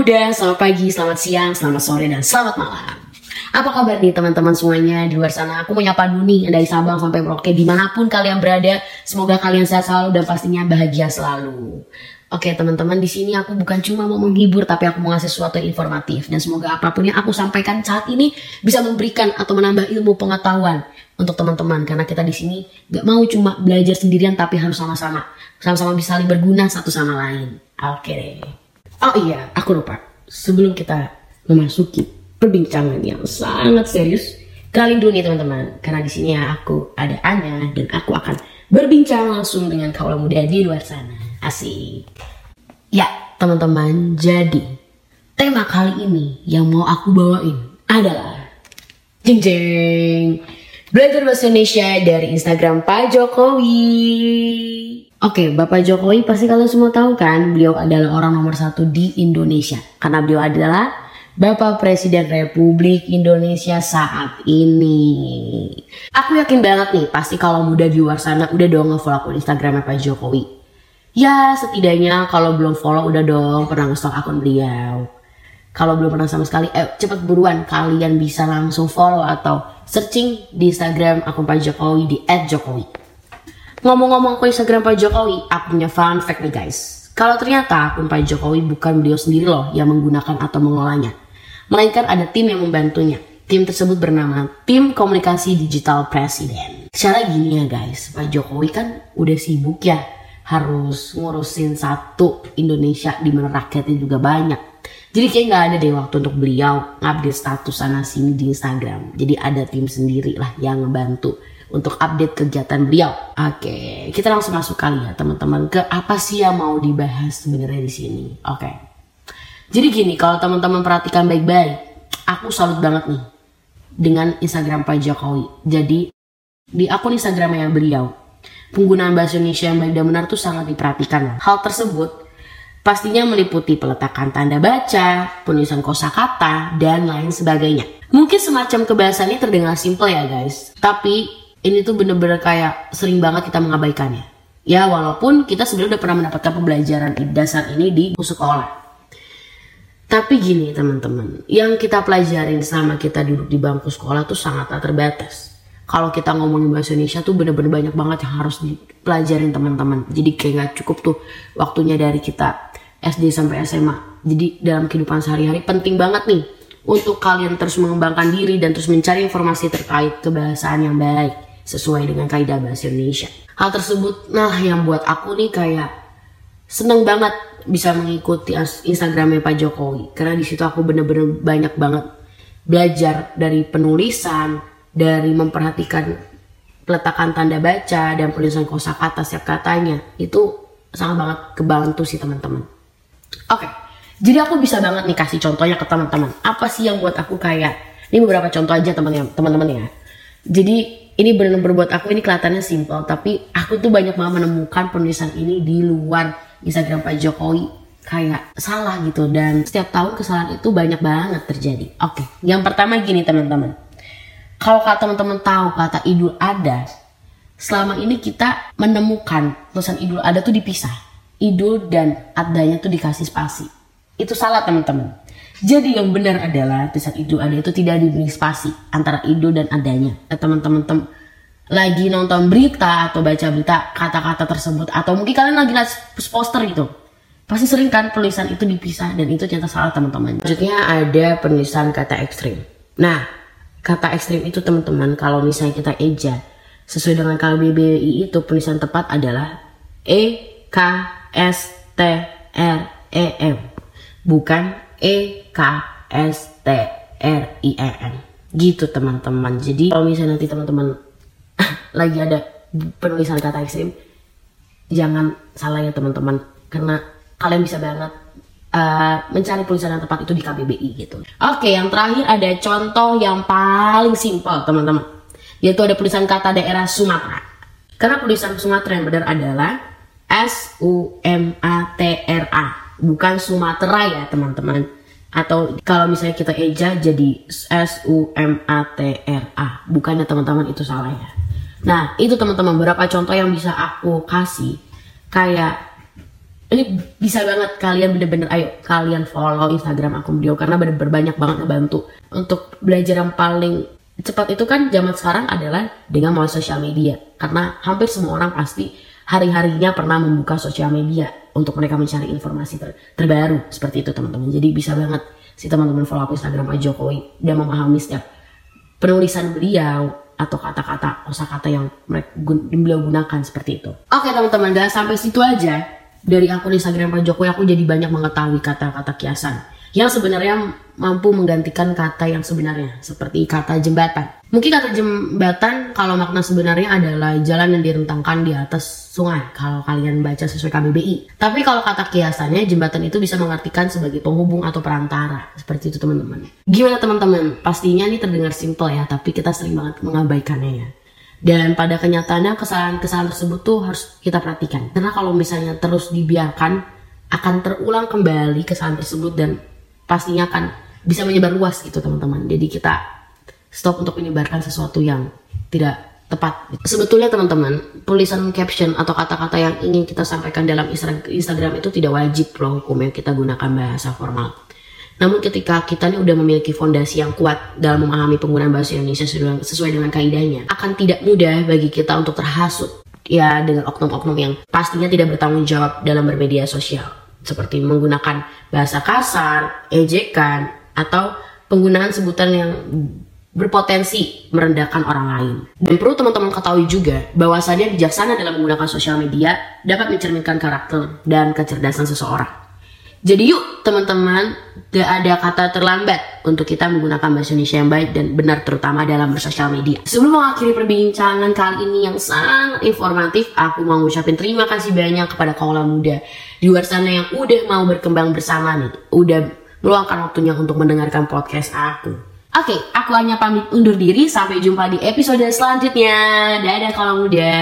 muda, selamat pagi, selamat siang, selamat sore, dan selamat malam. Apa kabar nih teman-teman semuanya di luar sana? Aku mau nyapa dulu nih dari Sabang sampai Merauke di mana pun kalian berada. Semoga kalian sehat selalu dan pastinya bahagia selalu. Oke teman-teman di sini aku bukan cuma mau menghibur tapi aku mau ngasih sesuatu yang informatif dan semoga apa pun yang aku sampaikan saat ini bisa memberikan atau menambah ilmu pengetahuan untuk teman-teman karena kita di sini gak mau cuma belajar sendirian tapi harus sama-sama sama-sama bisa saling berguna satu sama lain. Oke deh. Oh iya aku lupa sebelum kita memasuki perbincangan yang sangat serius kali dulu nih teman-teman karena di sini ya aku ada Anya dan aku akan berbincang langsung dengan kaula muda di luar sana. Asik. Ya, teman-teman, jadi tema kali ini yang mau aku bawain adalah jeng jeng belajar bahasa Indonesia dari Instagram Pak Jokowi. Oke, Bapak Jokowi pasti kalian semua tahu kan, beliau adalah orang nomor satu di Indonesia karena beliau adalah Bapak Presiden Republik Indonesia saat ini. Aku yakin banget nih, pasti kalau muda di luar sana udah dong nge-follow akun Instagramnya Pak Jokowi. Ya setidaknya kalau belum follow udah dong pernah nge akun beliau. Kalau belum pernah sama sekali, eh cepet buruan kalian bisa langsung follow atau searching di Instagram akun Pak Jokowi di @jokowi. Ngomong-ngomong akun Instagram Pak Jokowi, aku punya fun fact nih guys. Kalau ternyata akun Pak Jokowi bukan beliau sendiri loh yang menggunakan atau mengelolanya. Melainkan ada tim yang membantunya. Tim tersebut bernama Tim Komunikasi Digital Presiden. Secara gini ya guys, Pak Jokowi kan udah sibuk ya harus ngurusin satu Indonesia di mana rakyatnya juga banyak. Jadi kayak nggak ada deh waktu untuk beliau update status sana sini di Instagram. Jadi ada tim sendiri lah yang ngebantu untuk update kegiatan beliau. Oke, kita langsung masuk kali ya teman-teman ke apa sih yang mau dibahas sebenarnya di sini. Oke. Jadi gini, kalau teman-teman perhatikan baik-baik, aku salut banget nih dengan Instagram Pak Jokowi. Jadi di akun Instagramnya beliau penggunaan bahasa Indonesia yang baik dan benar itu sangat diperhatikan. Hal tersebut pastinya meliputi peletakan tanda baca, penulisan kosakata, dan lain sebagainya. Mungkin semacam kebahasan ini terdengar simple ya guys, tapi ini tuh bener-bener kayak sering banget kita mengabaikannya. Ya walaupun kita sebenarnya udah pernah mendapatkan pembelajaran dasar ini di sekolah. Tapi gini teman-teman, yang kita pelajarin selama kita duduk di bangku sekolah tuh sangat terbatas kalau kita ngomongin bahasa Indonesia tuh bener-bener banyak banget yang harus dipelajarin teman-teman. Jadi kayak gak cukup tuh waktunya dari kita SD sampai SMA. Jadi dalam kehidupan sehari-hari penting banget nih untuk kalian terus mengembangkan diri dan terus mencari informasi terkait kebahasaan yang baik sesuai dengan kaidah bahasa Indonesia. Hal tersebut nah yang buat aku nih kayak seneng banget bisa mengikuti Instagramnya Pak Jokowi karena di situ aku bener-bener banyak banget belajar dari penulisan, dari memperhatikan peletakan tanda baca dan penulisan kosakata setiap katanya itu sangat banget kebantu sih teman-teman. Oke, okay. jadi aku bisa banget nih kasih contohnya ke teman-teman. Apa sih yang buat aku kayak ini beberapa contoh aja teman-teman ya. Jadi ini benar-benar buat aku ini kelihatannya simpel, tapi aku tuh banyak banget menemukan penulisan ini di luar Instagram Pak Jokowi kayak salah gitu dan setiap tahun kesalahan itu banyak banget terjadi. Oke, okay. yang pertama gini teman-teman kalau kata teman-teman tahu kata Idul Adha, selama ini kita menemukan tulisan Idul Adha tuh dipisah. Idul dan adanya tuh dikasih spasi. Itu salah teman-teman. Jadi yang benar adalah tulisan Idul Adha itu tidak diberi spasi antara Idul dan adanya. Eh, teman-teman tem lagi nonton berita atau baca berita kata-kata tersebut atau mungkin kalian lagi lihat poster gitu pasti sering kan tulisan itu dipisah dan itu ternyata salah teman-teman. Selanjutnya ada penulisan kata ekstrim. Nah, kata ekstrim itu teman-teman kalau misalnya kita eja sesuai dengan KBBI itu penulisan tepat adalah E K S T R E M. Bukan E K S T R I E M. Gitu teman-teman. Jadi kalau misalnya nanti teman-teman lagi ada penulisan kata ekstrim jangan salah ya teman-teman. Karena kalian bisa banget uh, mencari tulisan yang tepat itu di KBBI gitu. Oke, yang terakhir ada contoh yang paling simpel teman-teman, yaitu ada tulisan kata daerah Sumatera. Karena tulisan Sumatera yang benar adalah S U M A T R A, bukan Sumatera ya teman-teman. Atau kalau misalnya kita eja jadi S U M A T R A, bukannya teman-teman itu salah ya. Nah, itu teman-teman beberapa contoh yang bisa aku kasih. Kayak ini bisa banget kalian bener-bener ayo kalian follow Instagram aku beliau karena bener-bener banyak banget ngebantu. Untuk belajar yang paling cepat itu kan zaman sekarang adalah dengan melalui sosial media. Karena hampir semua orang pasti hari-harinya pernah membuka sosial media untuk mereka mencari informasi ter terbaru seperti itu teman-teman. Jadi bisa banget si teman-teman follow aku Instagram Pak Jokowi dan memahami setiap penulisan beliau atau kata-kata kosakata yang mereka beliau gunakan seperti itu. Oke teman-teman, gak sampai situ aja. Dari akun Instagram Pak Jokowi aku jadi banyak mengetahui kata-kata kiasan yang sebenarnya mampu menggantikan kata yang sebenarnya seperti kata jembatan. Mungkin kata jembatan kalau makna sebenarnya adalah jalan yang direntangkan di atas sungai kalau kalian baca sesuai KBBI. Tapi kalau kata kiasannya jembatan itu bisa mengartikan sebagai penghubung atau perantara seperti itu teman-teman. Gimana teman-teman? Pastinya ini terdengar simple ya, tapi kita sering banget mengabaikannya ya. Dan pada kenyataannya kesalahan-kesalahan tersebut tuh harus kita perhatikan. Karena kalau misalnya terus dibiarkan, akan terulang kembali kesalahan tersebut dan pastinya akan bisa menyebar luas gitu teman-teman. Jadi kita stop untuk menyebarkan sesuatu yang tidak tepat. Sebetulnya teman-teman, tulisan caption atau kata-kata yang ingin kita sampaikan dalam Instagram itu tidak wajib loh hukum yang kita gunakan bahasa formal. Namun ketika kita ini udah memiliki fondasi yang kuat dalam memahami penggunaan bahasa Indonesia sesuai dengan kaidahnya, akan tidak mudah bagi kita untuk terhasut ya dengan oknum-oknum yang pastinya tidak bertanggung jawab dalam bermedia sosial seperti menggunakan bahasa kasar, ejekan, atau penggunaan sebutan yang berpotensi merendahkan orang lain. Dan perlu teman-teman ketahui juga bahwasannya bijaksana dalam menggunakan sosial media dapat mencerminkan karakter dan kecerdasan seseorang. Jadi yuk teman-teman, gak ada kata terlambat untuk kita menggunakan bahasa Indonesia yang baik dan benar terutama dalam bersosial media. Sebelum mengakhiri perbincangan kali ini yang sangat informatif, aku mau ucapin terima kasih banyak kepada kaum muda di luar sana yang udah mau berkembang bersama nih, udah meluangkan waktunya untuk mendengarkan podcast aku. Oke, aku hanya pamit undur diri. Sampai jumpa di episode selanjutnya. Dadah kalau muda.